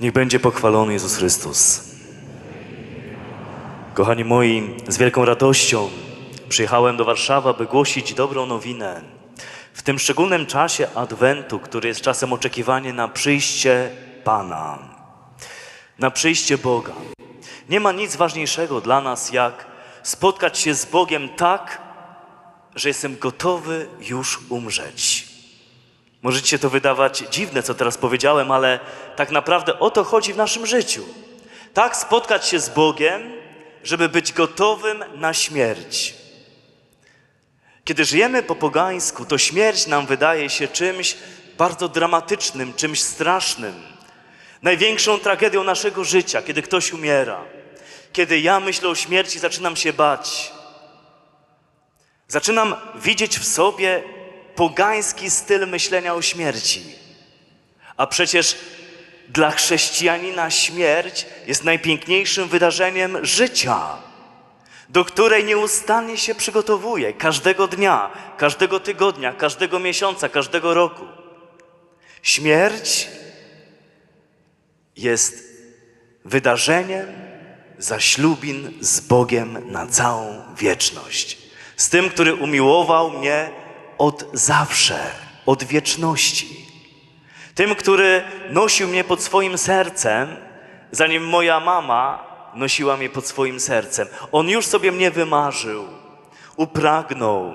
Niech będzie pochwalony Jezus Chrystus. Kochani moi, z wielką radością przyjechałem do Warszawy, aby głosić dobrą nowinę. W tym szczególnym czasie Adwentu, który jest czasem oczekiwania na przyjście Pana, na przyjście Boga. Nie ma nic ważniejszego dla nas, jak spotkać się z Bogiem tak, że jestem gotowy już umrzeć. Może ci się to wydawać dziwne, co teraz powiedziałem, ale tak naprawdę o to chodzi w naszym życiu. Tak spotkać się z Bogiem, żeby być gotowym na śmierć. Kiedy żyjemy po pogańsku, to śmierć nam wydaje się czymś bardzo dramatycznym, czymś strasznym. Największą tragedią naszego życia, kiedy ktoś umiera. Kiedy ja myślę o śmierci, zaczynam się bać. Zaczynam widzieć w sobie pogański styl myślenia o śmierci. A przecież dla chrześcijanina śmierć jest najpiękniejszym wydarzeniem życia, do której nieustannie się przygotowuje każdego dnia, każdego tygodnia, każdego miesiąca, każdego roku. Śmierć jest wydarzeniem zaślubin z Bogiem na całą wieczność. Z tym, który umiłował mnie od zawsze, od wieczności. Tym, który nosił mnie pod swoim sercem, zanim moja mama nosiła mnie pod swoim sercem. On już sobie mnie wymarzył, upragnął,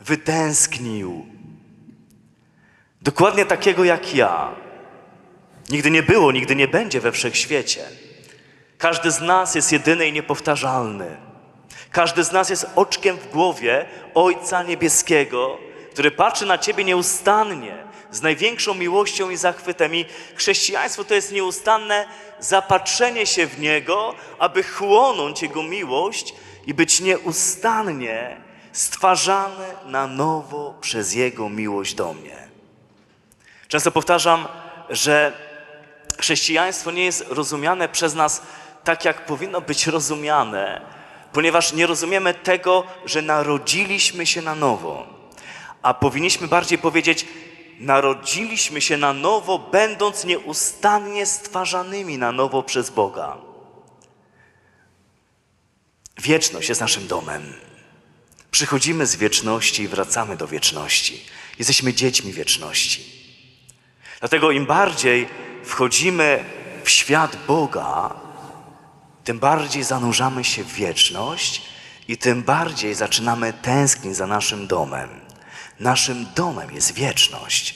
wytęsknił. Dokładnie takiego jak ja. Nigdy nie było, nigdy nie będzie we wszechświecie. Każdy z nas jest jedyny i niepowtarzalny. Każdy z nas jest oczkiem w głowie Ojca Niebieskiego, który patrzy na Ciebie nieustannie, z największą miłością i zachwytem. I chrześcijaństwo to jest nieustanne zapatrzenie się w Niego, aby chłonąć Jego miłość i być nieustannie stwarzany na nowo przez Jego miłość do mnie. Często powtarzam, że chrześcijaństwo nie jest rozumiane przez nas tak, jak powinno być rozumiane, ponieważ nie rozumiemy tego, że narodziliśmy się na nowo. A powinniśmy bardziej powiedzieć, narodziliśmy się na nowo, będąc nieustannie stwarzanymi na nowo przez Boga. Wieczność jest naszym domem. Przychodzimy z wieczności i wracamy do wieczności. Jesteśmy dziećmi wieczności. Dlatego im bardziej wchodzimy w świat Boga, tym bardziej zanurzamy się w wieczność i tym bardziej zaczynamy tęsknić za naszym domem. Naszym domem jest wieczność.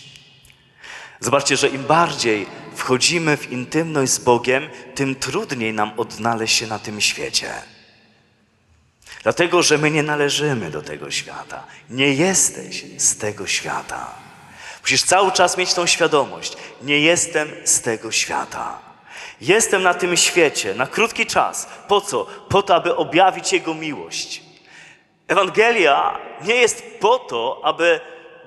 Zobaczcie, że im bardziej wchodzimy w intymność z Bogiem, tym trudniej nam odnaleźć się na tym świecie. Dlatego, że my nie należymy do tego świata. Nie jesteś z tego świata. Musisz cały czas mieć tą świadomość. Nie jestem z tego świata. Jestem na tym świecie na krótki czas. Po co? Po to, aby objawić Jego miłość. Ewangelia nie jest po to, aby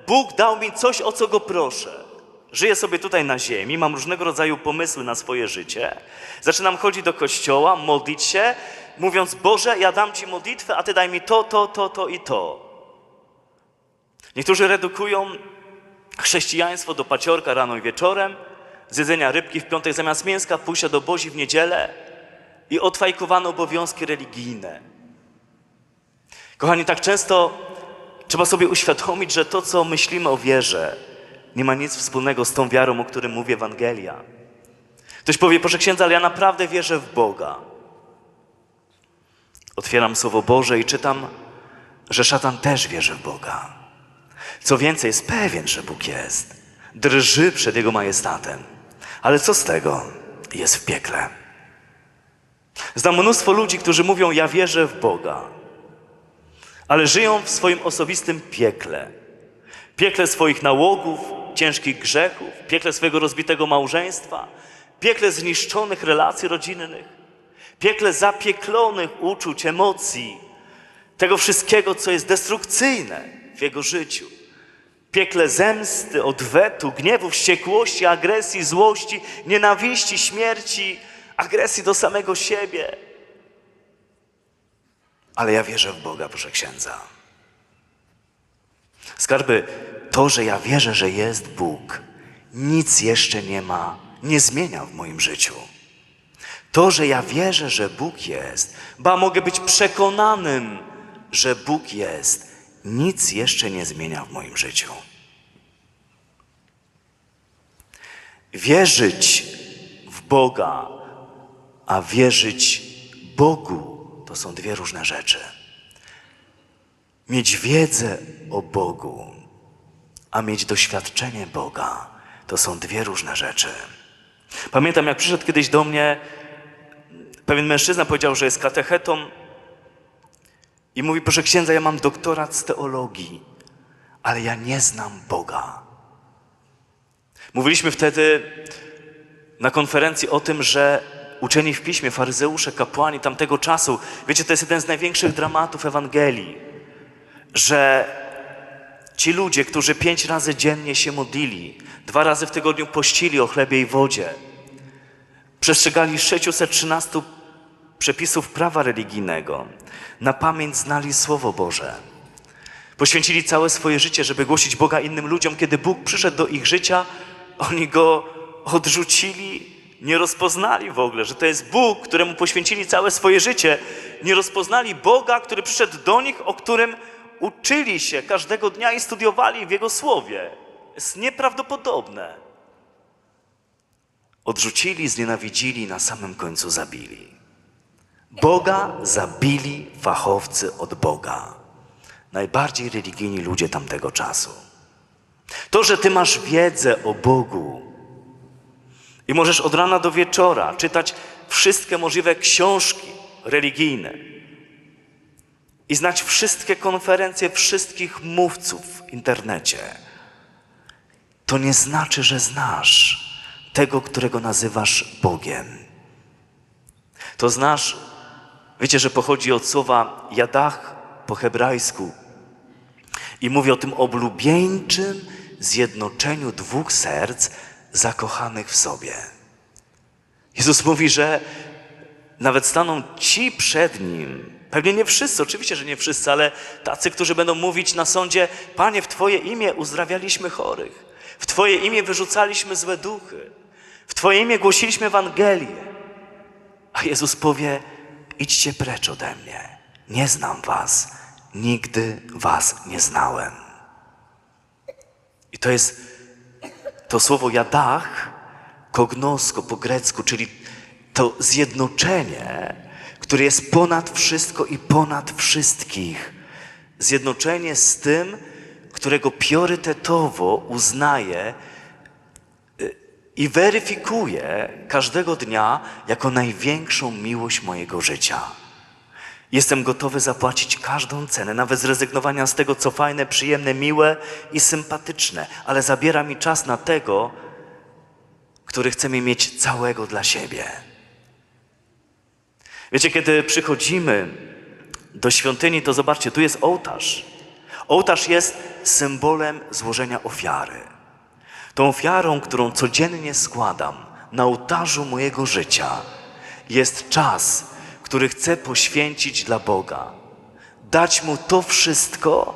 Bóg dał mi coś, o co Go proszę. Żyję sobie tutaj na ziemi, mam różnego rodzaju pomysły na swoje życie. Zaczynam chodzić do kościoła, modlić się, mówiąc: Boże, ja dam Ci modlitwę, a Ty daj mi to, to, to, to i to. Niektórzy redukują chrześcijaństwo do paciorka rano i wieczorem, zjedzenia rybki w piątek zamiast mięska, pójścia do Bozi w niedzielę i odfajkowane obowiązki religijne. Kochani, tak często trzeba sobie uświadomić, że to, co myślimy o wierze, nie ma nic wspólnego z tą wiarą, o której mówi Ewangelia. Ktoś powie, proszę księdza, ale ja naprawdę wierzę w Boga. Otwieram Słowo Boże i czytam, że szatan też wierzy w Boga. Co więcej, jest pewien, że Bóg jest. Drży przed Jego majestatem. Ale co z tego? Jest w piekle. Znam mnóstwo ludzi, którzy mówią: Ja wierzę w Boga, ale żyją w swoim osobistym piekle. Piekle swoich nałogów, ciężkich grzechów, piekle swojego rozbitego małżeństwa, piekle zniszczonych relacji rodzinnych, piekle zapieklonych uczuć, emocji, tego wszystkiego, co jest destrukcyjne w jego życiu. Piekle zemsty, odwetu, gniewu, wściekłości, agresji, złości, nienawiści, śmierci, agresji do samego siebie. Ale ja wierzę w Boga, proszę księdza. Skarby, to, że ja wierzę, że jest Bóg, nic jeszcze nie ma nie zmienia w moim życiu. To, że ja wierzę, że Bóg jest, ba mogę być przekonanym, że Bóg jest, nic jeszcze nie zmienia w moim życiu. Wierzyć w Boga, a wierzyć Bogu to są dwie różne rzeczy. Mieć wiedzę o Bogu, a mieć doświadczenie Boga to są dwie różne rzeczy. Pamiętam, jak przyszedł kiedyś do mnie pewien mężczyzna, powiedział, że jest katechetą i mówi: Proszę księdza, ja mam doktorat z teologii, ale ja nie znam Boga. Mówiliśmy wtedy na konferencji o tym, że uczeni w piśmie, faryzeusze, kapłani tamtego czasu, wiecie, to jest jeden z największych dramatów Ewangelii, że ci ludzie, którzy pięć razy dziennie się modlili, dwa razy w tygodniu pościli o chlebie i wodzie, przestrzegali 613 przepisów prawa religijnego, na pamięć znali Słowo Boże. Poświęcili całe swoje życie, żeby głosić Boga innym ludziom. Kiedy Bóg przyszedł do ich życia, oni go odrzucili, nie rozpoznali w ogóle, że to jest Bóg, któremu poświęcili całe swoje życie. Nie rozpoznali Boga, który przyszedł do nich, o którym uczyli się każdego dnia i studiowali w Jego słowie. Jest nieprawdopodobne. Odrzucili, znienawidzili, na samym końcu zabili. Boga zabili fachowcy od Boga. Najbardziej religijni ludzie tamtego czasu. To, że ty masz wiedzę o Bogu i możesz od rana do wieczora czytać wszystkie możliwe książki religijne i znać wszystkie konferencje wszystkich mówców w internecie, to nie znaczy, że znasz tego, którego nazywasz Bogiem. To znasz, wiecie, że pochodzi od słowa jadach po hebrajsku i mówi o tym oblubieńczym zjednoczeniu dwóch serc zakochanych w sobie. Jezus mówi, że nawet staną ci przed Nim, pewnie nie wszyscy, oczywiście, że nie wszyscy, ale tacy, którzy będą mówić na sądzie, Panie, w Twoje imię uzdrawialiśmy chorych, w Twoje imię wyrzucaliśmy złe duchy, w Twoje imię głosiliśmy Ewangelię. A Jezus powie, idźcie precz ode mnie, nie znam Was, nigdy Was nie znałem. I to jest to słowo jadach, kognosko po grecku, czyli to zjednoczenie, które jest ponad wszystko i ponad wszystkich. Zjednoczenie z tym, którego priorytetowo uznaje i weryfikuje każdego dnia jako największą miłość mojego życia. Jestem gotowy zapłacić każdą cenę, nawet zrezygnowania z tego, co fajne, przyjemne, miłe i sympatyczne, ale zabiera mi czas na tego, który chcemy mieć całego dla siebie. Wiecie, kiedy przychodzimy do świątyni, to zobaczcie, tu jest ołtarz. Ołtarz jest symbolem złożenia ofiary. Tą ofiarą, którą codziennie składam na ołtarzu mojego życia, jest czas, który chcę poświęcić dla Boga. Dać Mu to wszystko,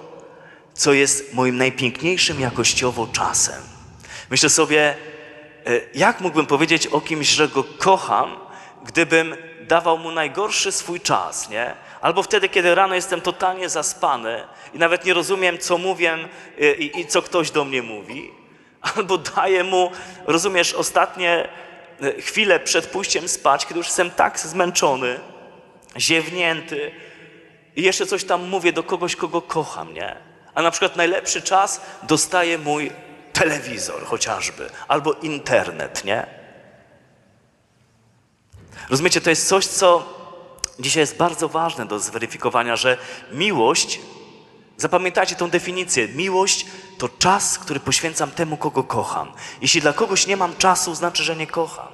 co jest moim najpiękniejszym jakościowo czasem. Myślę sobie, e, jak mógłbym powiedzieć o kimś, że go kocham, gdybym dawał mu najgorszy swój czas, nie? Albo wtedy, kiedy rano jestem totalnie zaspany i nawet nie rozumiem, co mówię e, i, i co ktoś do mnie mówi. Albo daję mu, rozumiesz, ostatnie e, chwile przed pójściem spać, kiedy już jestem tak zmęczony, ziewnięty i jeszcze coś tam mówię do kogoś, kogo kocham, nie? A na przykład najlepszy czas dostaje mój telewizor chociażby, albo internet, nie? Rozumiecie, to jest coś, co dzisiaj jest bardzo ważne do zweryfikowania, że miłość, zapamiętajcie tą definicję, miłość to czas, który poświęcam temu, kogo kocham. Jeśli dla kogoś nie mam czasu, znaczy, że nie kocham.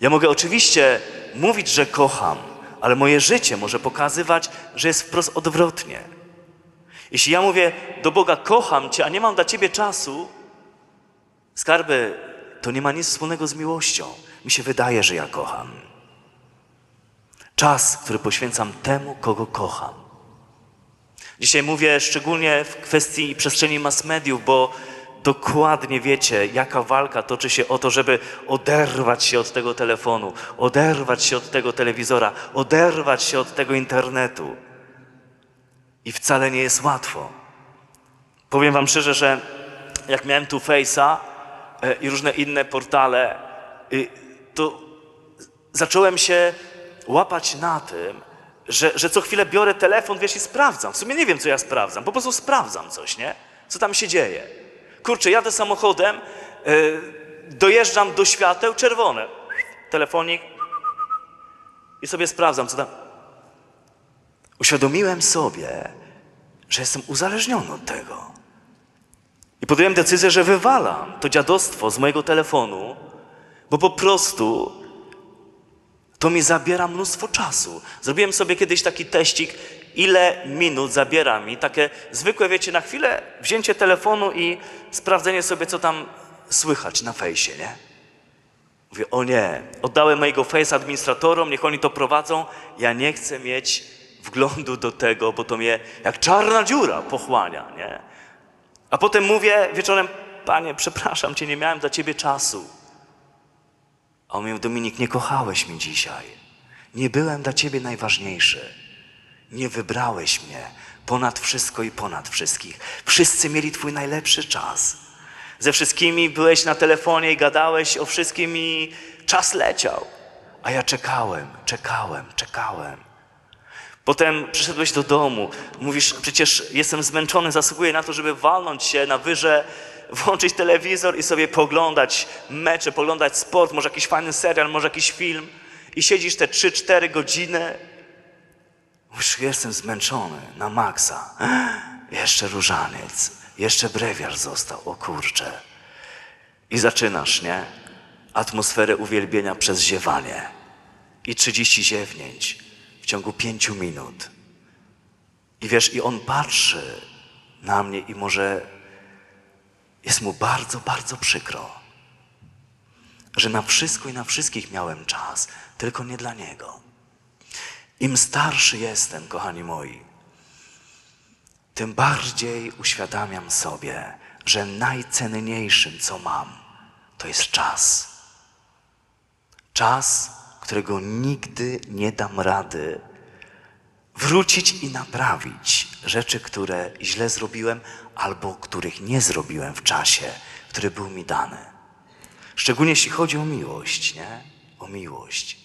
Ja mogę oczywiście mówić, że kocham, ale moje życie może pokazywać, że jest wprost odwrotnie. Jeśli ja mówię do Boga, kocham Cię, a nie mam dla Ciebie czasu, skarby, to nie ma nic wspólnego z miłością. Mi się wydaje, że ja kocham. Czas, który poświęcam temu, kogo kocham. Dzisiaj mówię szczególnie w kwestii przestrzeni mass mediów, bo dokładnie wiecie, jaka walka toczy się o to, żeby oderwać się od tego telefonu, oderwać się od tego telewizora, oderwać się od tego internetu. I wcale nie jest łatwo. Powiem Wam szczerze, że jak miałem tu Face'a e, i różne inne portale, y, to zacząłem się łapać na tym, że, że co chwilę biorę telefon, wiesz, i sprawdzam. W sumie nie wiem, co ja sprawdzam, po prostu sprawdzam coś, nie? Co tam się dzieje. Kurczę, jadę samochodem, yy, dojeżdżam do świateł, czerwone. Telefonik i sobie sprawdzam, co tam. Uświadomiłem sobie, że jestem uzależniony od tego. I podjąłem decyzję, że wywalam to dziadostwo z mojego telefonu, bo po prostu to mi zabiera mnóstwo czasu. Zrobiłem sobie kiedyś taki teścik, ile minut zabiera mi takie zwykłe, wiecie, na chwilę wzięcie telefonu i sprawdzenie sobie, co tam słychać na fejsie, nie? Mówię, o nie, oddałem mojego face administratorom, niech oni to prowadzą. Ja nie chcę mieć wglądu do tego, bo to mnie jak czarna dziura pochłania, nie? A potem mówię wieczorem, panie, przepraszam cię, nie miałem dla ciebie czasu. A on mówił, Dominik, nie kochałeś mnie dzisiaj. Nie byłem dla ciebie najważniejszy. Nie wybrałeś mnie ponad wszystko i ponad wszystkich. Wszyscy mieli twój najlepszy czas. Ze wszystkimi byłeś na telefonie i gadałeś o wszystkim i czas leciał. A ja czekałem, czekałem, czekałem. Potem przyszedłeś do domu, mówisz, przecież jestem zmęczony, zasługuję na to, żeby walnąć się na wyże, włączyć telewizor i sobie poglądać mecze, poglądać sport, może jakiś fajny serial, może jakiś film i siedzisz te 3-4 godziny. Mówisz, jestem zmęczony na maksa. Jeszcze różaniec, jeszcze brewiarz został, o kurcze. I zaczynasz, nie? Atmosferę uwielbienia przez ziewanie i 30 ziewnięć w ciągu pięciu minut. I wiesz, i on patrzy na mnie i może jest mu bardzo, bardzo przykro, że na wszystko i na wszystkich miałem czas, tylko nie dla niego. Im starszy jestem, kochani moi, tym bardziej uświadamiam sobie, że najcenniejszym, co mam, to jest czas. Czas, którego nigdy nie dam rady wrócić i naprawić rzeczy, które źle zrobiłem albo których nie zrobiłem w czasie, który był mi dany. Szczególnie jeśli chodzi o miłość, nie? O miłość.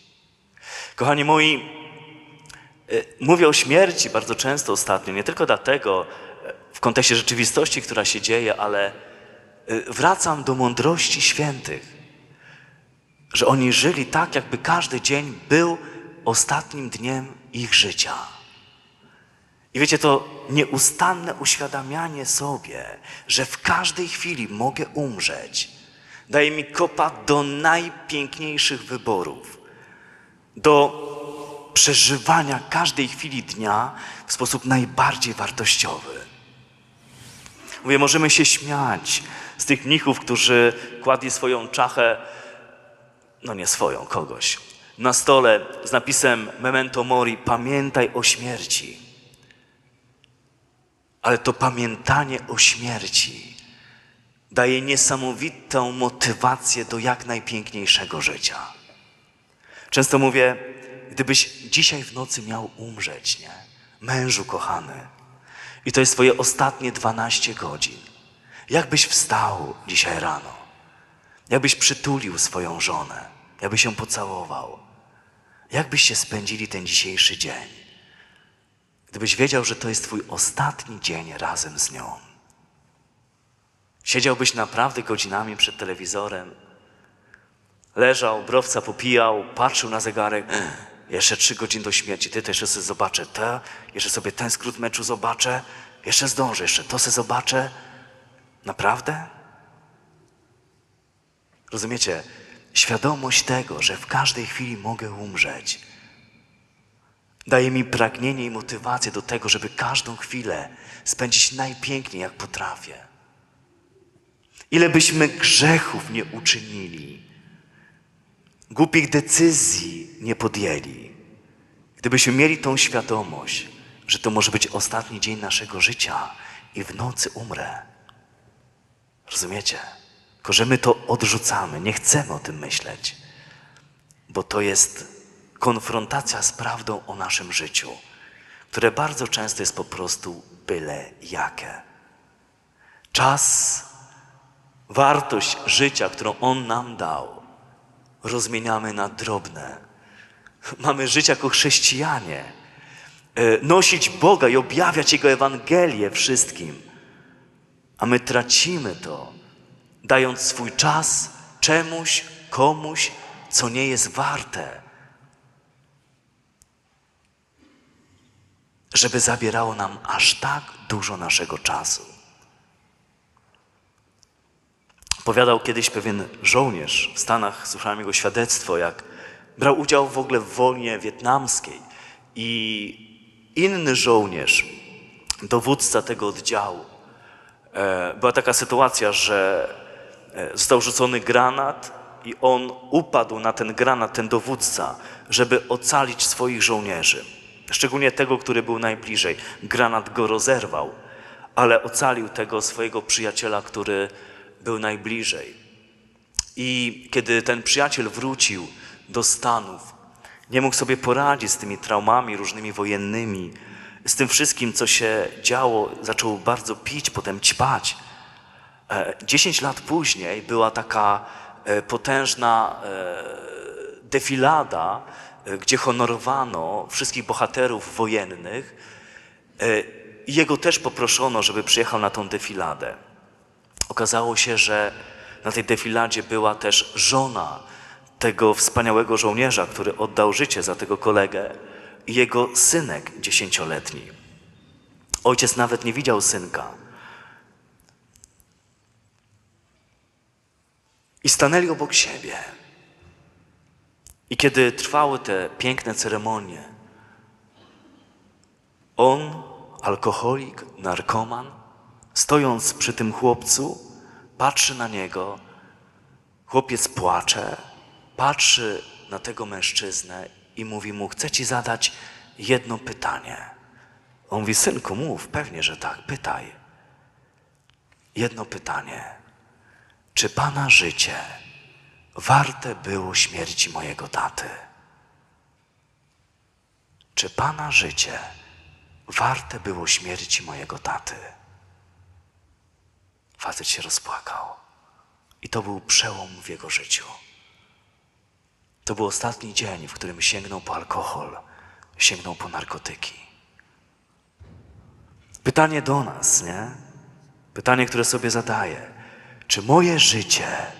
Kochani moi, y, mówię o śmierci bardzo często ostatnio, nie tylko dlatego, y, w kontekście rzeczywistości, która się dzieje, ale y, wracam do mądrości świętych że oni żyli tak, jakby każdy dzień był ostatnim dniem ich życia. I wiecie, to nieustanne uświadamianie sobie, że w każdej chwili mogę umrzeć, daje mi kopa do najpiękniejszych wyborów, do przeżywania każdej chwili dnia w sposób najbardziej wartościowy. Mówię, możemy się śmiać z tych mnichów, którzy kładli swoją czachę no nie swoją, kogoś, na stole z napisem Memento Mori, pamiętaj o śmierci. Ale to pamiętanie o śmierci daje niesamowitą motywację do jak najpiękniejszego życia. Często mówię, gdybyś dzisiaj w nocy miał umrzeć, nie? Mężu kochany, i to jest twoje ostatnie 12 godzin, jakbyś wstał dzisiaj rano? Jakbyś przytulił swoją żonę, jakbyś ją pocałował, jakbyście spędzili ten dzisiejszy dzień, gdybyś wiedział, że to jest Twój ostatni dzień razem z nią. Siedziałbyś naprawdę godzinami przed telewizorem, leżał, browca popijał, patrzył na zegarek. Jeszcze trzy godziny do śmierci, ty też sobie zobaczę te, jeszcze sobie ten skrót meczu zobaczę, jeszcze zdążę, jeszcze to sobie zobaczę. Naprawdę? Rozumiecie? Świadomość tego, że w każdej chwili mogę umrzeć, daje mi pragnienie i motywację do tego, żeby każdą chwilę spędzić najpiękniej, jak potrafię. Ile byśmy grzechów nie uczynili, głupich decyzji nie podjęli, gdybyśmy mieli tą świadomość, że to może być ostatni dzień naszego życia i w nocy umrę. Rozumiecie? Tylko, że my to odrzucamy, nie chcemy o tym myśleć, bo to jest konfrontacja z prawdą o naszym życiu, które bardzo często jest po prostu byle jakie. Czas, wartość życia, którą On nam dał, rozmieniamy na drobne. Mamy żyć jako chrześcijanie, e, nosić Boga i objawiać Jego Ewangelię wszystkim. A my tracimy to, dając swój czas czemuś, komuś, co nie jest warte, żeby zabierało nam aż tak dużo naszego czasu. Powiadał kiedyś pewien żołnierz w Stanach, słyszałem jego świadectwo, jak brał udział w ogóle w wojnie wietnamskiej i inny żołnierz, dowódca tego oddziału, e, była taka sytuacja, że e, został rzucony granat i on upadł na ten granat, ten dowódca, żeby ocalić swoich żołnierzy. Szczególnie tego, który był najbliżej. Granat go rozerwał, ale ocalił tego swojego przyjaciela, który był najbliżej. I kiedy ten przyjaciel wrócił do Stanów, nie mógł sobie poradzić z tymi traumami różnymi wojennymi, z tym wszystkim, co się działo, zaczął bardzo pić, potem ćpać. E, dziesięć lat później była taka e, potężna e, defilada, gdzie honorowano wszystkich bohaterów wojennych. I jego też poproszono, żeby przyjechał na tą defiladę. Okazało się, że na tej defiladzie była też żona tego wspaniałego żołnierza, który oddał życie za tego kolegę i jego synek dziesięcioletni. Ojciec nawet nie widział synka. I stanęli obok siebie. I kiedy trwały te piękne ceremonie, on, alkoholik, narkoman, stojąc przy tym chłopcu, patrzy na niego, chłopiec płacze, patrzy na tego mężczyznę i mówi mu: Chcę ci zadać jedno pytanie. On mówi: Synku, mów, pewnie, że tak, pytaj. Jedno pytanie. Czy pana życie warte było śmierci mojego taty? Czy pana życie warte było śmierci mojego taty? Facet się rozpłakał. I to był przełom w jego życiu. To był ostatni dzień, w którym sięgnął po alkohol, sięgnął po narkotyki. Pytanie do nas, nie? Pytanie, które sobie zadaję. Czy moje życie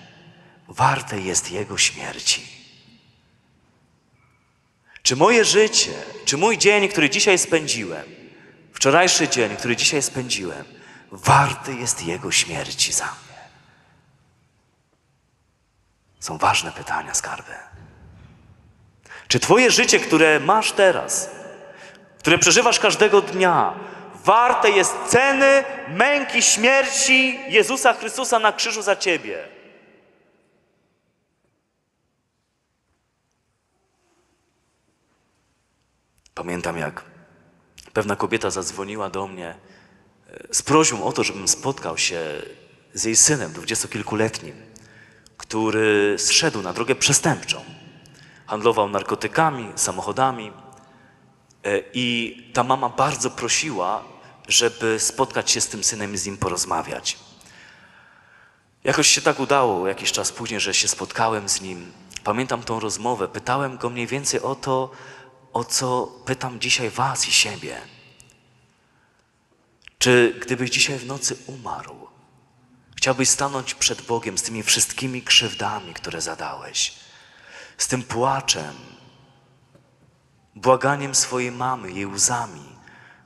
warte jest Jego śmierci? Czy moje życie, czy mój dzień, który dzisiaj spędziłem, wczorajszy dzień, który dzisiaj spędziłem, warty jest Jego śmierci za mnie? Są ważne pytania, skarby. Czy Twoje życie, które masz teraz, które przeżywasz każdego dnia, warte jest ceny męki śmierci Jezusa Chrystusa na krzyżu za Ciebie? Pamiętam, jak pewna kobieta zadzwoniła do mnie e, z prośbą o to, żebym spotkał się z jej synem, dwudziestokilkuletnim, który zszedł na drogę przestępczą. Handlował narkotykami, samochodami e, i ta mama bardzo prosiła, żeby spotkać się z tym synem i z nim porozmawiać. Jakoś się tak udało jakiś czas później, że się spotkałem z nim. Pamiętam tą rozmowę. Pytałem go mniej więcej o to, o co pytam dzisiaj Was i siebie. Czy gdybyś dzisiaj w nocy umarł, chciałbyś stanąć przed Bogiem z tymi wszystkimi krzywdami, które zadałeś, z tym płaczem, błaganiem swojej mamy, jej łzami,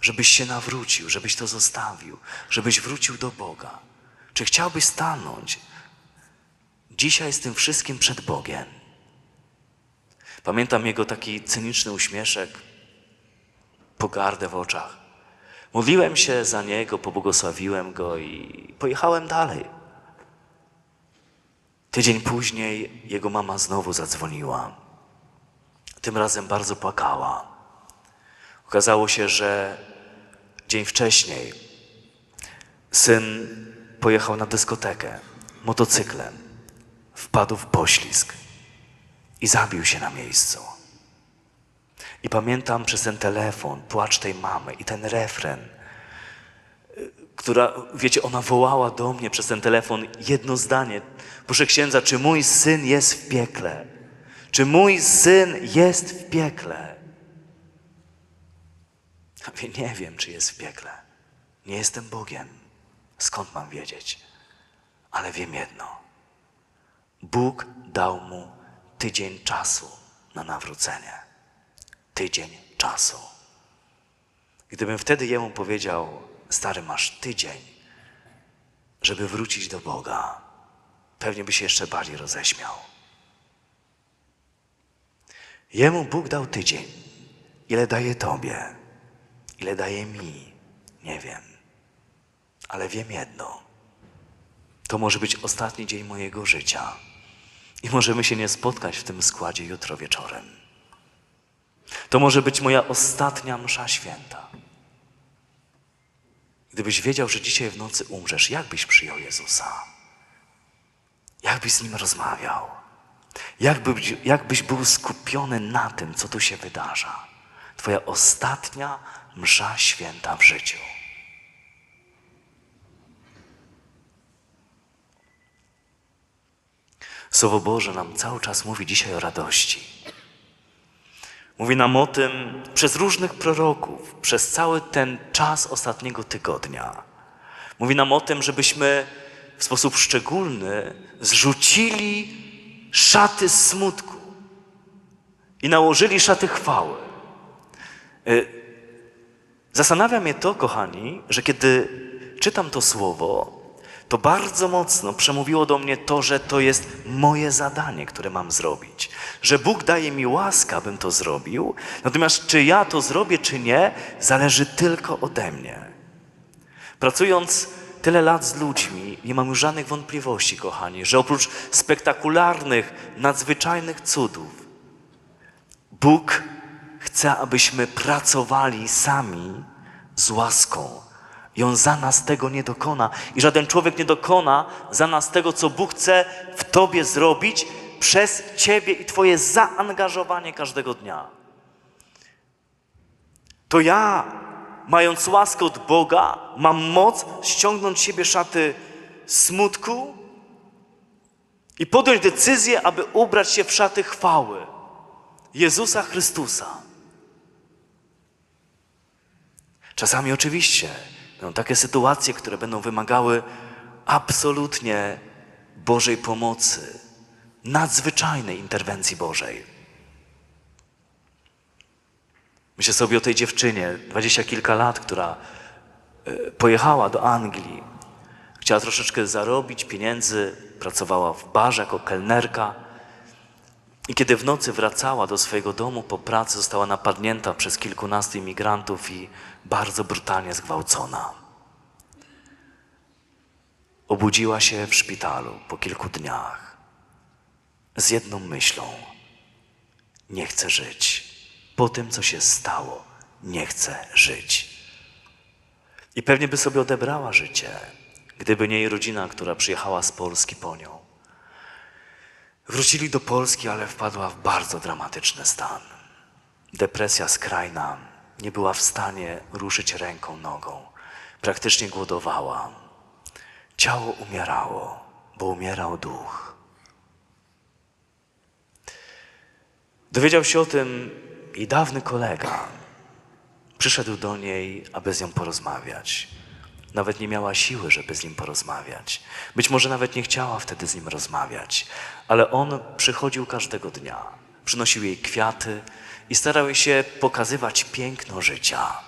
żebyś się nawrócił, żebyś to zostawił, żebyś wrócił do Boga? Czy chciałbyś stanąć dzisiaj z tym wszystkim przed Bogiem? Pamiętam jego taki cyniczny uśmieszek, pogardę w oczach. Modliłem się za niego, pobłogosławiłem go i pojechałem dalej. Tydzień później jego mama znowu zadzwoniła. Tym razem bardzo płakała. Okazało się, że dzień wcześniej syn pojechał na dyskotekę motocyklem, wpadł w poślizg i zabił się na miejscu. I pamiętam przez ten telefon płacz tej mamy i ten refren, która, wiecie, ona wołała do mnie przez ten telefon jedno zdanie. Proszę księdza, czy mój syn jest w piekle? Czy mój syn jest w piekle? Ja mówię, nie wiem, czy jest w piekle. Nie jestem Bogiem. Skąd mam wiedzieć? Ale wiem jedno. Bóg dał mu tydzień czasu na nawrócenie. Tydzień czasu. Gdybym wtedy jemu powiedział, stary, masz tydzień, żeby wrócić do Boga, pewnie by się jeszcze bardziej roześmiał. Jemu Bóg dał tydzień. Ile daje Tobie? Ile daje mi? Nie wiem. Ale wiem jedno. To może być ostatni dzień mojego życia. I możemy się nie spotkać w tym składzie jutro wieczorem. To może być moja ostatnia msza święta. Gdybyś wiedział, że dzisiaj w nocy umrzesz, jak byś przyjął Jezusa? Jak byś z Nim rozmawiał? Jak, by, jak byś był skupiony na tym, co tu się wydarza? Twoja ostatnia msza święta w życiu. Słowo Boże nam cały czas mówi dzisiaj o radości. Mówi nam o tym przez różnych proroków, przez cały ten czas ostatniego tygodnia. Mówi nam o tym, żebyśmy w sposób szczególny zrzucili szaty smutku i nałożyli szaty chwały. Y, zastanawia mnie to, kochani, że kiedy czytam to słowo, to bardzo mocno przemówiło do mnie to, że to jest moje zadanie, które mam zrobić. Że Bóg daje mi łaskę, abym to zrobił, natomiast czy ja to zrobię, czy nie, zależy tylko ode mnie. Pracując tyle lat z ludźmi, nie mam już żadnych wątpliwości, kochani, że oprócz spektakularnych, nadzwyczajnych cudów, Bóg chce, abyśmy pracowali sami z łaską i On za nas tego nie dokona. I żaden człowiek nie dokona za nas tego, co Bóg chce w Tobie zrobić przez Ciebie i Twoje zaangażowanie każdego dnia. To ja, mając łaskę od Boga, mam moc ściągnąć z siebie szaty smutku i podjąć decyzję, aby ubrać się w szaty chwały Jezusa Chrystusa. Czasami oczywiście Będą takie sytuacje, które będą wymagały absolutnie Bożej pomocy, nadzwyczajnej interwencji Bożej. Myślę sobie o tej dziewczynie, dwadzieścia kilka lat, która e, pojechała do Anglii. Chciała troszeczkę zarobić pieniędzy, pracowała w barze jako kelnerka. I kiedy w nocy wracała do swojego domu po pracy, została napadnięta przez kilkunastu imigrantów i bardzo brutalnie zgwałcona. Obudziła się w szpitalu po kilku dniach z jedną myślą: Nie chcę żyć. Po tym, co się stało, nie chcę żyć. I pewnie by sobie odebrała życie, gdyby nie jej rodzina, która przyjechała z Polski po nią. Wrócili do Polski, ale wpadła w bardzo dramatyczny stan. Depresja skrajna, nie była w stanie ruszyć ręką, nogą. Praktycznie głodowała. Ciało umierało, bo umierał duch. Dowiedział się o tym i dawny kolega. Przyszedł do niej, aby z nią porozmawiać. Nawet nie miała siły, żeby z nim porozmawiać. Być może nawet nie chciała wtedy z nim rozmawiać, ale on przychodził każdego dnia. Przynosił jej kwiaty i starał się pokazywać piękno życia.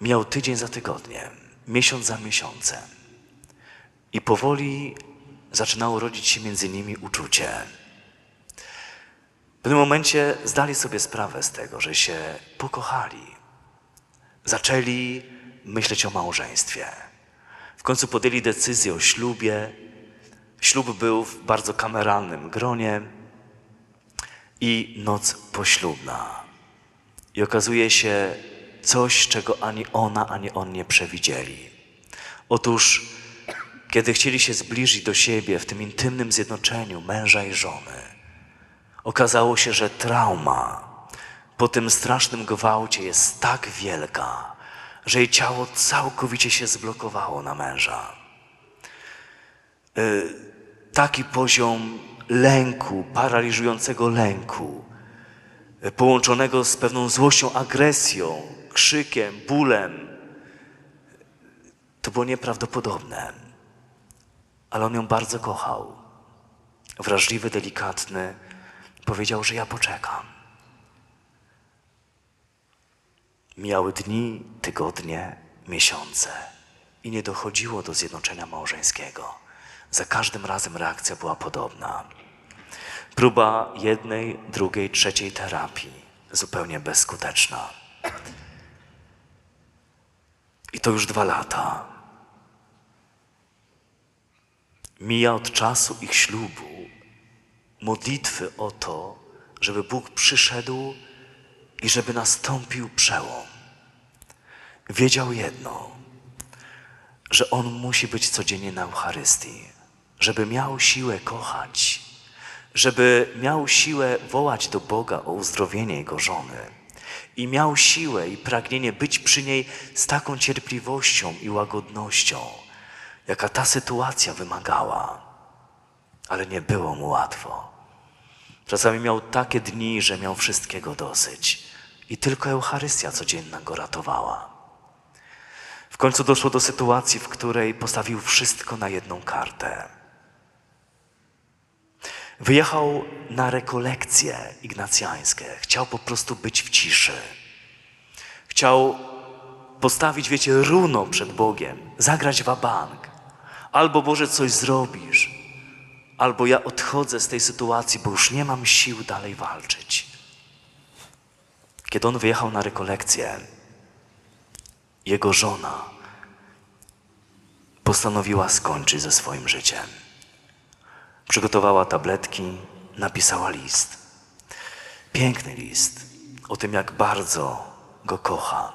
Miał tydzień za tygodniem, miesiąc za miesiącem. I powoli zaczynało rodzić się między nimi uczucie. W pewnym momencie zdali sobie sprawę z tego, że się pokochali zaczęli myśleć o małżeństwie. W końcu podjęli decyzję o ślubie. Ślub był w bardzo kameralnym gronie i noc poślubna. I okazuje się, coś, czego ani ona, ani on nie przewidzieli. Otóż, kiedy chcieli się zbliżyć do siebie w tym intymnym zjednoczeniu męża i żony, okazało się, że trauma po tym strasznym gwałcie jest tak wielka, że jej ciało całkowicie się zblokowało na męża. Y, taki poziom lęku, paraliżującego lęku, y, połączonego z pewną złością, agresją, krzykiem, bólem, to było nieprawdopodobne. Ale on ją bardzo kochał. Wrażliwy, delikatny, powiedział, że ja poczekam. Mijały dni, tygodnie, miesiące i nie dochodziło do zjednoczenia małżeńskiego. Za każdym razem reakcja była podobna. Próba jednej, drugiej, trzeciej terapii, zupełnie bezskuteczna. I to już dwa lata. Mija od czasu ich ślubu modlitwy o to, żeby Bóg przyszedł i żeby nastąpił przełom. Wiedział jedno, że on musi być codziennie na Eucharystii, żeby miał siłę kochać, żeby miał siłę wołać do Boga o uzdrowienie jego żony i miał siłę i pragnienie być przy niej z taką cierpliwością i łagodnością, jaka ta sytuacja wymagała. Ale nie było mu łatwo. Czasami miał takie dni, że miał wszystkiego dosyć i tylko Eucharystia codzienna go ratowała. W końcu doszło do sytuacji, w której postawił wszystko na jedną kartę. Wyjechał na rekolekcje ignacjańskie. Chciał po prostu być w ciszy. Chciał postawić, wiecie, runo przed Bogiem, zagrać wabank. Albo Boże coś zrobisz, albo ja odchodzę z tej sytuacji, bo już nie mam sił dalej walczyć. Kiedy on wyjechał na rekolekcję, jego żona postanowiła skończyć ze swoim życiem. Przygotowała tabletki, napisała list. Piękny list o tym, jak bardzo go kocha,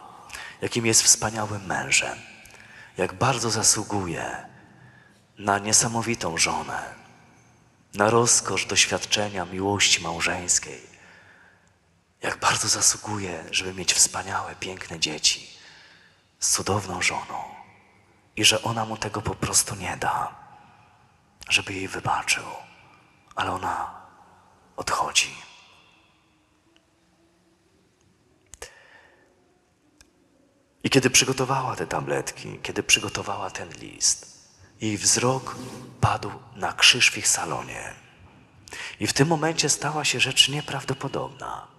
jakim jest wspaniałym mężem, jak bardzo zasługuje na niesamowitą żonę, na rozkosz doświadczenia miłości małżeńskiej, jak bardzo zasługuje, żeby mieć wspaniałe, piękne dzieci z cudowną żoną i że ona mu tego po prostu nie da żeby jej wybaczył, ale ona odchodzi. I kiedy przygotowała te tabletki, kiedy przygotowała ten list, jej wzrok padł na krzyż w ich salonie. I w tym momencie stała się rzecz nieprawdopodobna.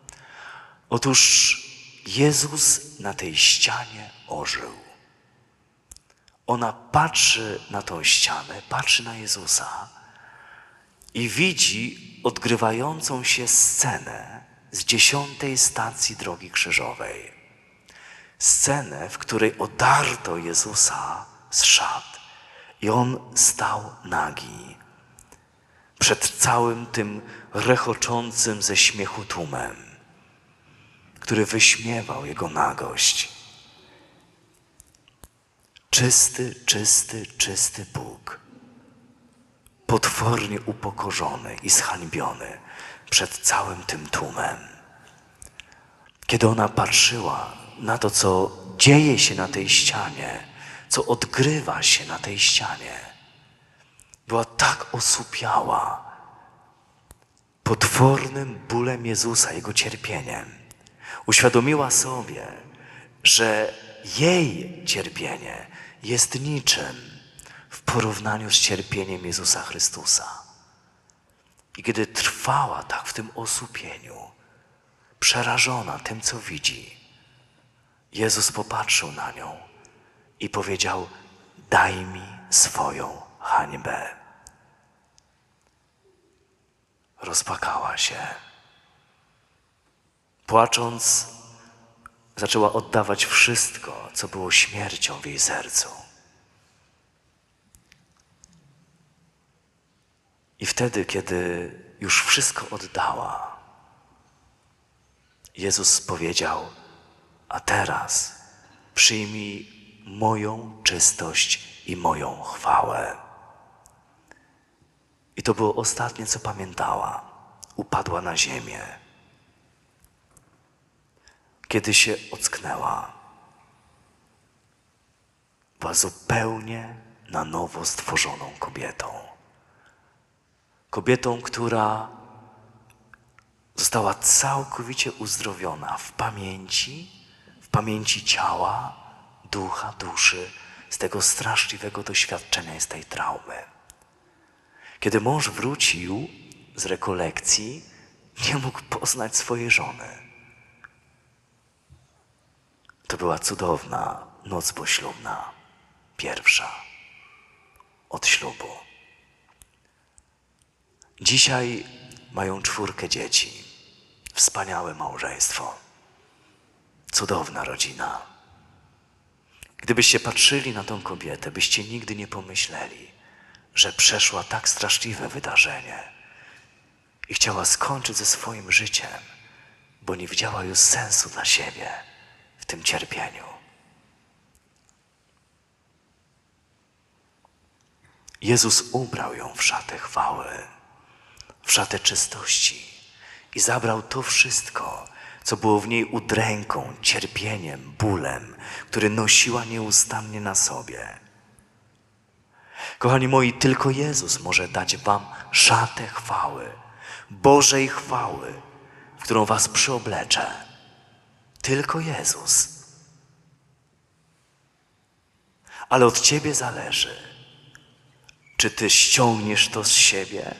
Otóż Jezus na tej ścianie ożył. Ona patrzy na tą ścianę, patrzy na Jezusa i widzi odgrywającą się scenę z dziesiątej stacji drogi krzyżowej. Scenę, w której odarto Jezusa z szat i on stał nagi przed całym tym rechoczącym ze śmiechu tłumem, który wyśmiewał jego nagość. Czysty, czysty, czysty Bóg, potwornie upokorzony i zhańbiony przed całym tym tłumem. Kiedy ona patrzyła na to, co dzieje się na tej ścianie, co odgrywa się na tej ścianie, była tak osłupiała potwornym bólem Jezusa, Jego cierpieniem. Uświadomiła sobie, że jej cierpienie jest niczym w porównaniu z cierpieniem Jezusa Chrystusa. I kiedy trwała tak w tym osłupieniu, przerażona tym, co widzi, Jezus popatrzył na nią i powiedział: Daj mi swoją hańbę. Rozpakała się. Płacząc, zaczęła oddawać wszystko, co było śmiercią w jej sercu. I wtedy, kiedy już wszystko oddała, Jezus powiedział: a teraz przyjmij moją czystość i moją chwałę. I to było ostatnie, co pamiętała. Upadła na ziemię. Kiedy się ocknęła, była zupełnie na nowo stworzoną kobietą. Kobietą, która została całkowicie uzdrowiona w pamięci, w pamięci ciała, ducha, duszy, z tego straszliwego doświadczenia z tej traumy. Kiedy mąż wrócił z rekolekcji, nie mógł poznać swojej żony. To była cudowna noc poślubna, pierwsza. Od ślubu. Dzisiaj mają czwórkę dzieci, wspaniałe małżeństwo, cudowna rodzina. Gdybyście patrzyli na tą kobietę, byście nigdy nie pomyśleli, że przeszła tak straszliwe wydarzenie i chciała skończyć ze swoim życiem, bo nie widziała już sensu dla siebie w tym cierpieniu. Jezus ubrał ją w szatę chwały, w szatę czystości i zabrał to wszystko, co było w niej udręką, cierpieniem, bólem, który nosiła nieustannie na sobie. Kochani moi, tylko Jezus może dać Wam szatę chwały, Bożej chwały, w którą Was przyoblecze. Tylko Jezus. Ale od Ciebie zależy, czy Ty ściągniesz to z siebie,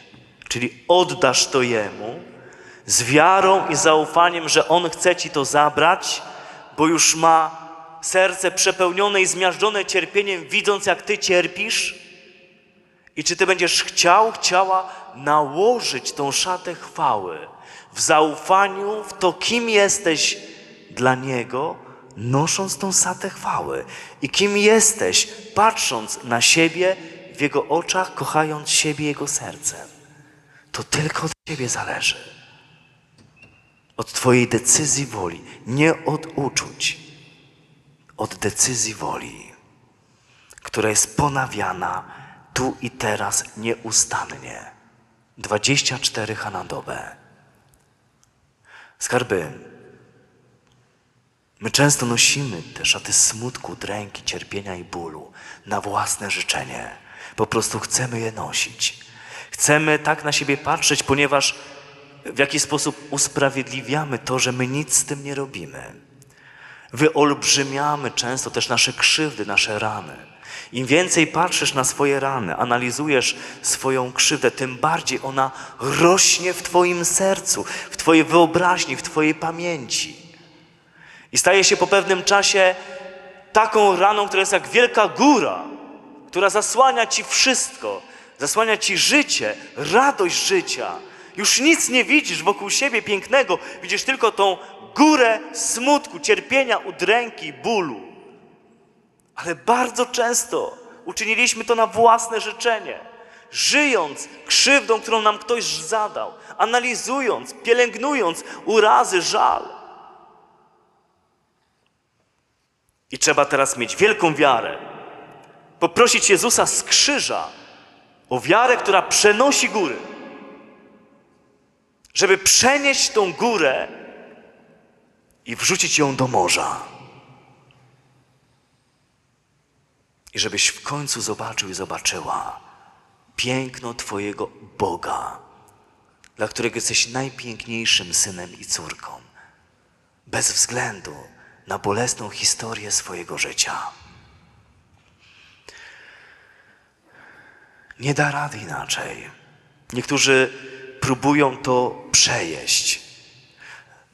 czyli oddasz to Jemu z wiarą i zaufaniem, że On chce Ci to zabrać, bo już ma serce przepełnione i zmiażdżone cierpieniem, widząc jak Ty cierpisz, i czy Ty będziesz chciał, chciała nałożyć tą szatę chwały w zaufaniu w to, kim jesteś dla Niego, nosząc tą szatę chwały i kim jesteś, patrząc na siebie w Jego oczach, kochając siebie Jego sercem. To tylko od Ciebie zależy. Od Twojej decyzji woli, nie od uczuć, od decyzji woli, która jest ponawiana tu i teraz nieustannie. 24 na dobę. Skarby, my często nosimy te szaty smutku, dręki, cierpienia i bólu na własne życzenie. Po prostu chcemy je nosić. Chcemy tak na siebie patrzeć, ponieważ w jakiś sposób usprawiedliwiamy to, że my nic z tym nie robimy. Wyolbrzymiamy często też nasze krzywdy, nasze rany. Im więcej patrzysz na swoje rany, analizujesz swoją krzywdę, tym bardziej ona rośnie w Twoim sercu, w Twojej wyobraźni, w Twojej pamięci. I staje się po pewnym czasie taką raną, która jest jak wielka góra, która zasłania Ci wszystko, zasłania Ci życie, radość życia. Już nic nie widzisz wokół siebie pięknego, widzisz tylko tą górę smutku, cierpienia, udręki, bólu. Ale bardzo często uczyniliśmy to na własne życzenie, żyjąc krzywdą, którą nam ktoś zadał, analizując, pielęgnując urazy, żal. I trzeba teraz mieć wielką wiarę, poprosić Jezusa z krzyża o wiarę, która przenosi góry, żeby przenieść tą górę i wrzucić ją do morza. I żebyś w końcu zobaczył i zobaczyła piękno Twojego Boga, dla którego jesteś najpiękniejszym synem i córką, bez względu na bolesną historię swojego życia. Nie da rady inaczej. Niektórzy próbują to przejeść.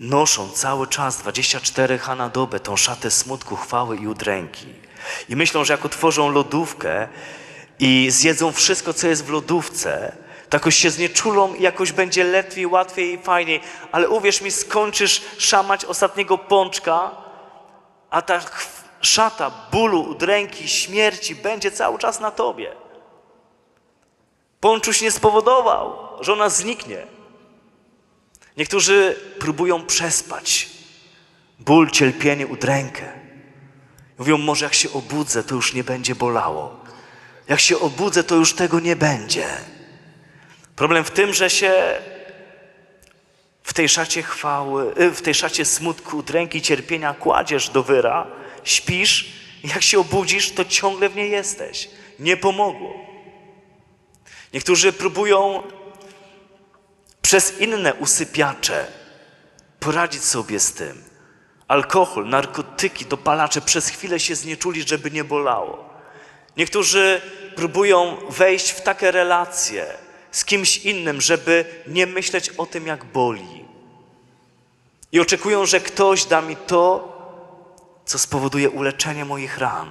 Noszą cały czas 24 H na dobę tą szatę smutku, chwały i udręki. I myślą, że jak otworzą lodówkę i zjedzą wszystko, co jest w lodówce, to jakoś się znieczulą i jakoś będzie lepiej, łatwiej i fajniej. Ale uwierz mi, skończysz szamać ostatniego pączka, a ta szata bólu, udręki, śmierci będzie cały czas na tobie. Pączuś nie spowodował, że ona zniknie. Niektórzy próbują przespać ból, cierpienie, udrękę. Mówią, może jak się obudzę, to już nie będzie bolało. Jak się obudzę, to już tego nie będzie. Problem w tym, że się w tej szacie chwały, y, w tej szacie smutku, udręki, cierpienia kładziesz do wyra, śpisz jak się obudzisz, to ciągle w niej jesteś. Nie pomogło. Niektórzy próbują przez inne usypiacze poradzić sobie z tym. Alkohol, narkotyki, dopalacze przez chwilę się znieczuli, żeby nie bolało. Niektórzy próbują wejść w takie relacje z kimś innym, żeby nie myśleć o tym, jak boli. I oczekują, że ktoś da mi to, co spowoduje uleczenie moich ran.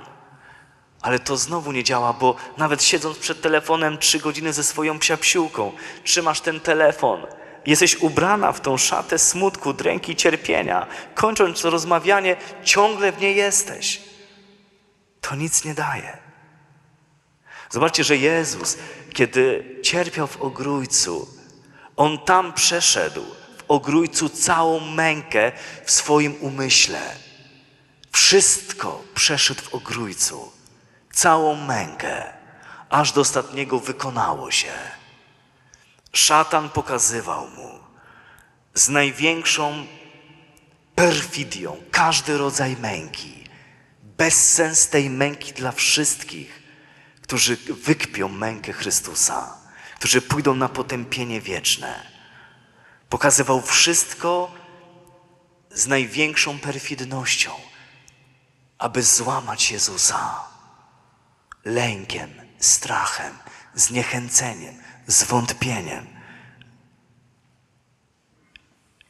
Ale to znowu nie działa, bo nawet siedząc przed telefonem trzy godziny ze swoją psiapsiłką, trzymasz ten telefon, jesteś ubrana w tą szatę smutku, dręki, cierpienia. Kończąc to rozmawianie, ciągle w niej jesteś. To nic nie daje. Zobaczcie, że Jezus, kiedy cierpiał w ogrójcu, On tam przeszedł ogrójcu całą mękę w swoim umyśle. Wszystko przeszedł w ogrójcu, całą mękę, aż do ostatniego wykonało się. Szatan pokazywał mu z największą perfidią każdy rodzaj męki, bezsens tej męki dla wszystkich, którzy wykpią mękę Chrystusa, którzy pójdą na potępienie wieczne. Pokazywał wszystko z największą perfidnością, aby złamać Jezusa lękiem, strachem, zniechęceniem, zwątpieniem,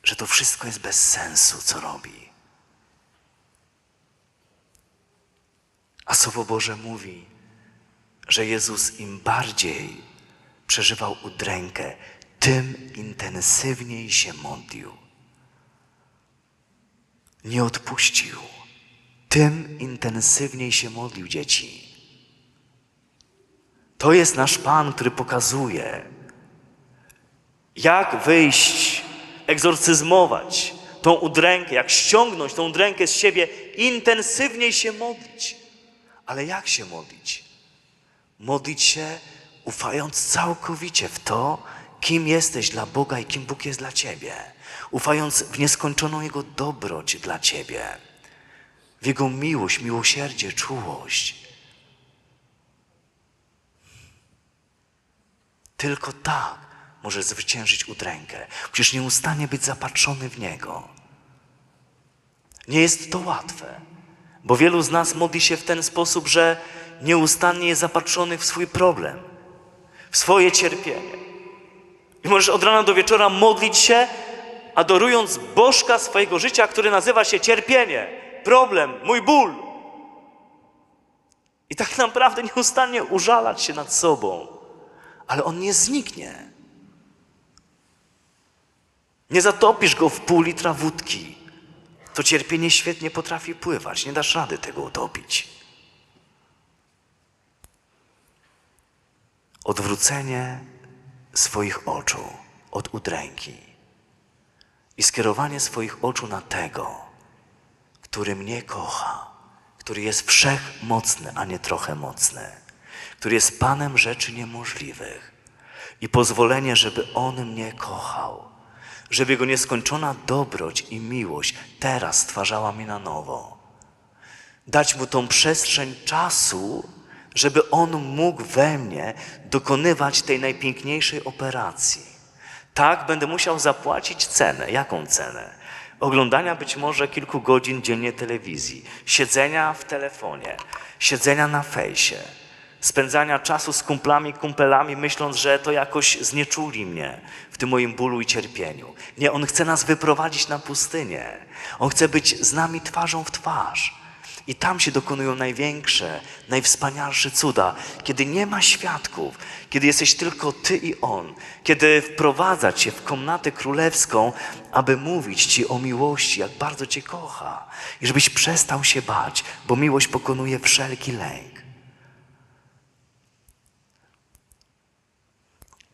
że to wszystko jest bez sensu, co robi. A Słowo Boże mówi, że Jezus im bardziej przeżywał udrękę, tym intensywniej się modlił. Nie odpuścił, tym intensywniej się modlił dzieci. To jest nasz Pan, który pokazuje, jak wyjść, egzorcyzmować tą udrękę, jak ściągnąć tą udrękę z siebie, intensywniej się modlić. Ale jak się modlić? Modlić się ufając całkowicie w to, kim jesteś dla Boga i kim Bóg jest dla Ciebie. Ufając w nieskończoną Jego dobroć dla Ciebie, w Jego miłość, miłosierdzie, czułość. Tylko tak może zwyciężyć udrękę. Musisz nieustannie być zapatrzony w Niego. Nie jest to łatwe, bo wielu z nas modli się w ten sposób, że nieustannie jest zapatrzony w swój problem, w swoje cierpienie. I możesz od rana do wieczora modlić się, adorując Bożka swojego życia, który nazywa się cierpienie, problem, mój ból. I tak naprawdę nieustannie użalać się nad sobą, ale on nie zniknie. Nie zatopisz go w pół litra wódki. To cierpienie świetnie potrafi pływać, nie dasz rady tego utopić. Odwrócenie swoich oczu od udręki i skierowanie swoich oczu na tego, który mnie kocha, który jest wszechmocny, a nie trochę mocny, który jest Panem rzeczy niemożliwych i pozwolenie, żeby On mnie kochał, żeby Jego nieskończona dobroć i miłość teraz stwarzała mnie na nowo. Dać Mu tą przestrzeń czasu, żeby On mógł we mnie dokonywać tej najpiękniejszej operacji. Tak, będę musiał zapłacić cenę. Jaką cenę? Oglądania być może kilku godzin dziennie telewizji, siedzenia w telefonie, siedzenia na fejsie, spędzania czasu z kumplami, kumpelami, myśląc, że to jakoś znieczuli mnie w tym moim bólu i cierpieniu. Nie, On chce nas wyprowadzić na pustynię. On chce być z nami twarzą w twarz. I tam się dokonują największe, najwspanialsze cuda, kiedy nie ma świadków, kiedy jesteś tylko Ty i On, kiedy wprowadza Cię w komnatę królewską, aby mówić Ci o miłości, jak bardzo Cię kocha. I żebyś przestał się bać, bo miłość pokonuje wszelki lęk.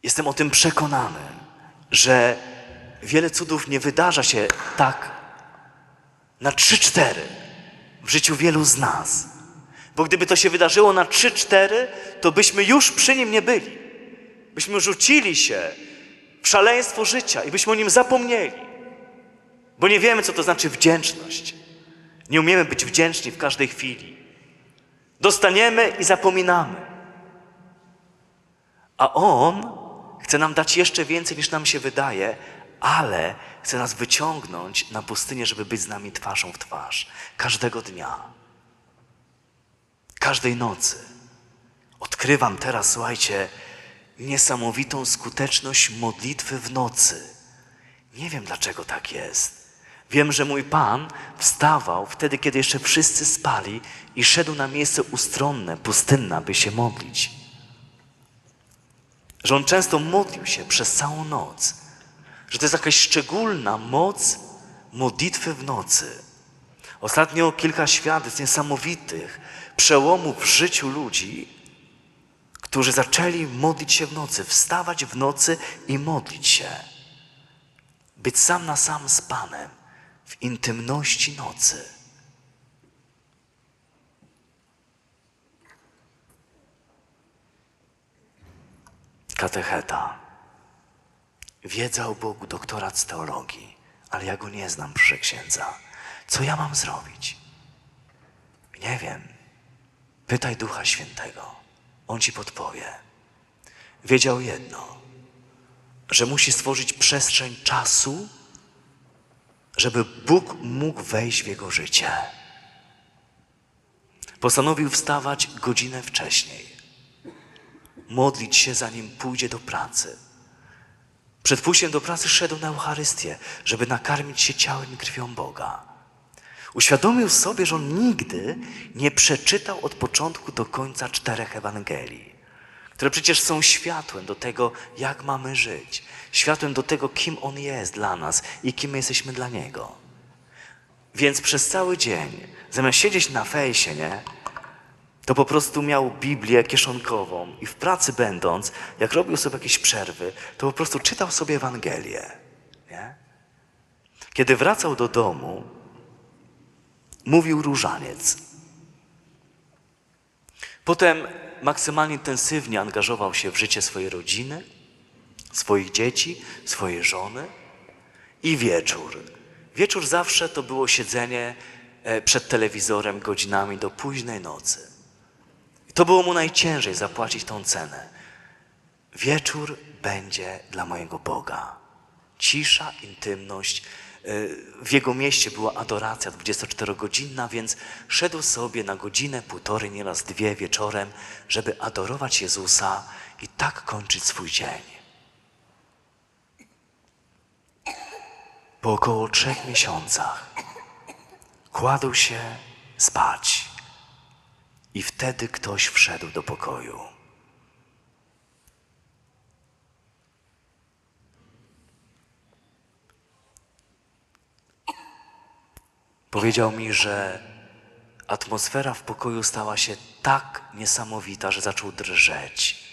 Jestem o tym przekonany, że wiele cudów nie wydarza się tak Na trzy, cztery w życiu wielu z nas. Bo gdyby to się wydarzyło na trzy, cztery, to byśmy już przy nim nie byli. Byśmy rzucili się w szaleństwo życia i byśmy o nim zapomnieli. Bo nie wiemy, co to znaczy wdzięczność. Nie umiemy być wdzięczni w każdej chwili. Dostaniemy i zapominamy. A On chce nam dać jeszcze więcej niż nam się wydaje, ale chce nas wyciągnąć na pustynię, żeby być z nami twarzą w twarz. Każdego dnia. Każdej nocy. Odkrywam teraz, słuchajcie, niesamowitą skuteczność modlitwy w nocy. Nie wiem dlaczego tak jest. Wiem, że mój Pan wstawał wtedy, kiedy jeszcze wszyscy spali i szedł na miejsce ustronne, pustynne, by się modlić. Że On często modlił się przez całą noc. Że to jest jakaś szczególna moc modlitwy w nocy. Ostatnio kilka świadectw niesamowitych przełomów w życiu ludzi, którzy zaczęli modlić się w nocy, wstawać w nocy i modlić się. Być sam na sam z Panem w intymności nocy. Katecheta. Wiedza o Bogu, doktorat z teologii, ale ja go nie znam, proszę księdza. Co ja mam zrobić? Nie wiem. Pytaj Ducha Świętego. On ci podpowie. Wiedział jedno, że musi stworzyć przestrzeń czasu, żeby Bóg mógł wejść w jego życie. Postanowił wstawać godzinę wcześniej, modlić się, zanim pójdzie do pracy. Przed pójściem do pracy szedł na Eucharystię, żeby nakarmić się ciałem i krwią Boga. Uświadomił sobie, że on nigdy nie przeczytał od początku do końca czterech Ewangelii, które przecież są światłem do tego, jak mamy żyć, światłem do tego, kim on jest dla nas i kim my jesteśmy dla niego. Więc przez cały dzień, zamiast siedzieć na fejsie, nie, to po prostu miał Biblię kieszonkową i w pracy będąc, jak robił sobie jakieś przerwy, to po prostu czytał sobie Ewangelię. Nie? Kiedy wracał do domu, mówił różaniec. Potem maksymalnie intensywnie angażował się w życie swojej rodziny, swoich dzieci, swojej żony i wieczór. Wieczór zawsze to było siedzenie e, przed telewizorem godzinami do późnej nocy. To było mu najciężej zapłacić tą cenę. Wieczór będzie dla mojego Boga. Cisza, intymność. Y, W jego mieście była adoracja 24-godzinna, więc szedł sobie na godzinę, półtorej, nieraz dwie wieczorem, żeby adorować Jezusa i tak kończyć swój dzień. Po około trzech miesiącach kładł się spać i wtedy ktoś wszedł do pokoju. Powiedział mi, że atmosfera w pokoju stała się tak niesamowita, że zaczął drżeć.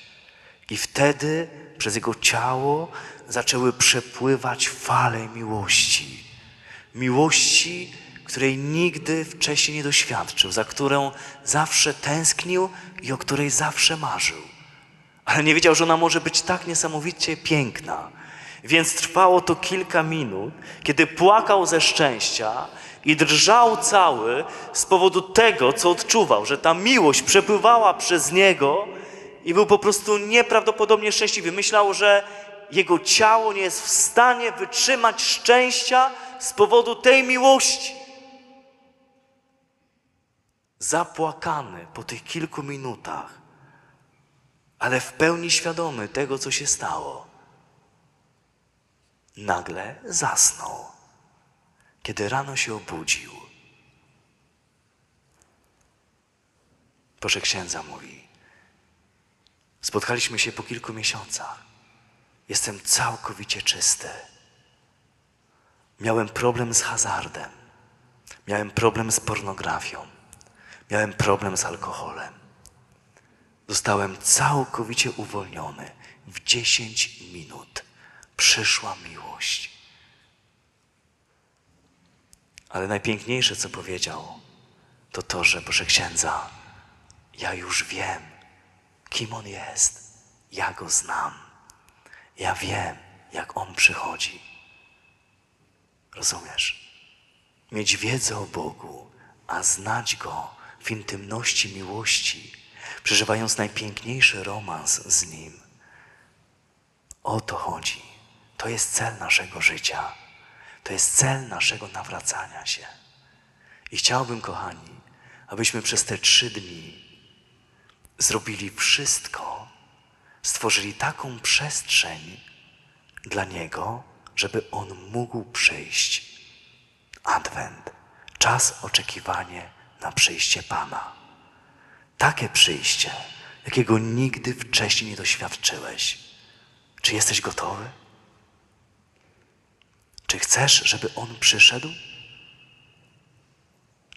I wtedy przez jego ciało zaczęły przepływać fale miłości. Miłości, której nigdy wcześniej nie doświadczył, za którą zawsze tęsknił i o której zawsze marzył. Ale nie wiedział, że ona może być tak niesamowicie piękna. Więc trwało to kilka minut, kiedy płakał ze szczęścia i drżał cały z powodu tego, co odczuwał, że ta miłość przepływała przez niego i był po prostu nieprawdopodobnie szczęśliwy. Myślał, że jego ciało nie jest w stanie wytrzymać szczęścia z powodu tej miłości. Zapłakany po tych kilku minutach, ale w pełni świadomy tego, co się stało, nagle zasnął, kiedy rano się obudził. Proszę księdza mówi, spotkaliśmy się po kilku miesiącach. Jestem całkowicie czysty. Miałem problem z hazardem. Miałem problem z pornografią. Miałem problem z alkoholem. Zostałem całkowicie uwolniony. W 10 minut przyszła miłość. Ale najpiękniejsze, co powiedział, to to, że proszę księdza, ja już wiem, kim on jest. Ja go znam. Ja wiem, jak on przychodzi. Rozumiesz? Mieć wiedzę o Bogu, a znać go w intymności miłości, przeżywając najpiękniejszy romans z nim. O to chodzi. To jest cel naszego życia. To jest cel naszego nawracania się. I chciałbym, kochani, abyśmy przez te trzy dni zrobili wszystko, stworzyli taką przestrzeń dla Niego, żeby On mógł przyjść. Adwent, czas oczekiwania na przyjście Pana. Takie przyjście, jakiego nigdy wcześniej nie doświadczyłeś. Czy jesteś gotowy? Czy chcesz, żeby On przyszedł?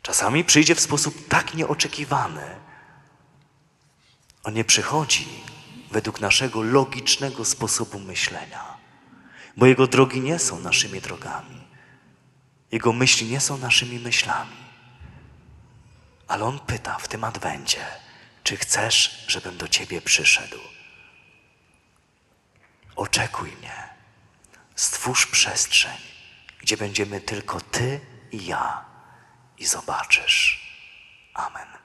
Czasami przyjdzie w sposób tak nieoczekiwany. On nie przychodzi według naszego logicznego sposobu myślenia, bo Jego drogi nie są naszymi drogami. Jego myśli nie są naszymi myślami. Ale On pyta w tym adwencie, czy chcesz, żebym do Ciebie przyszedł? Oczekuj mnie. Stwórz przestrzeń, gdzie będziemy tylko Ty i ja i zobaczysz. Amen.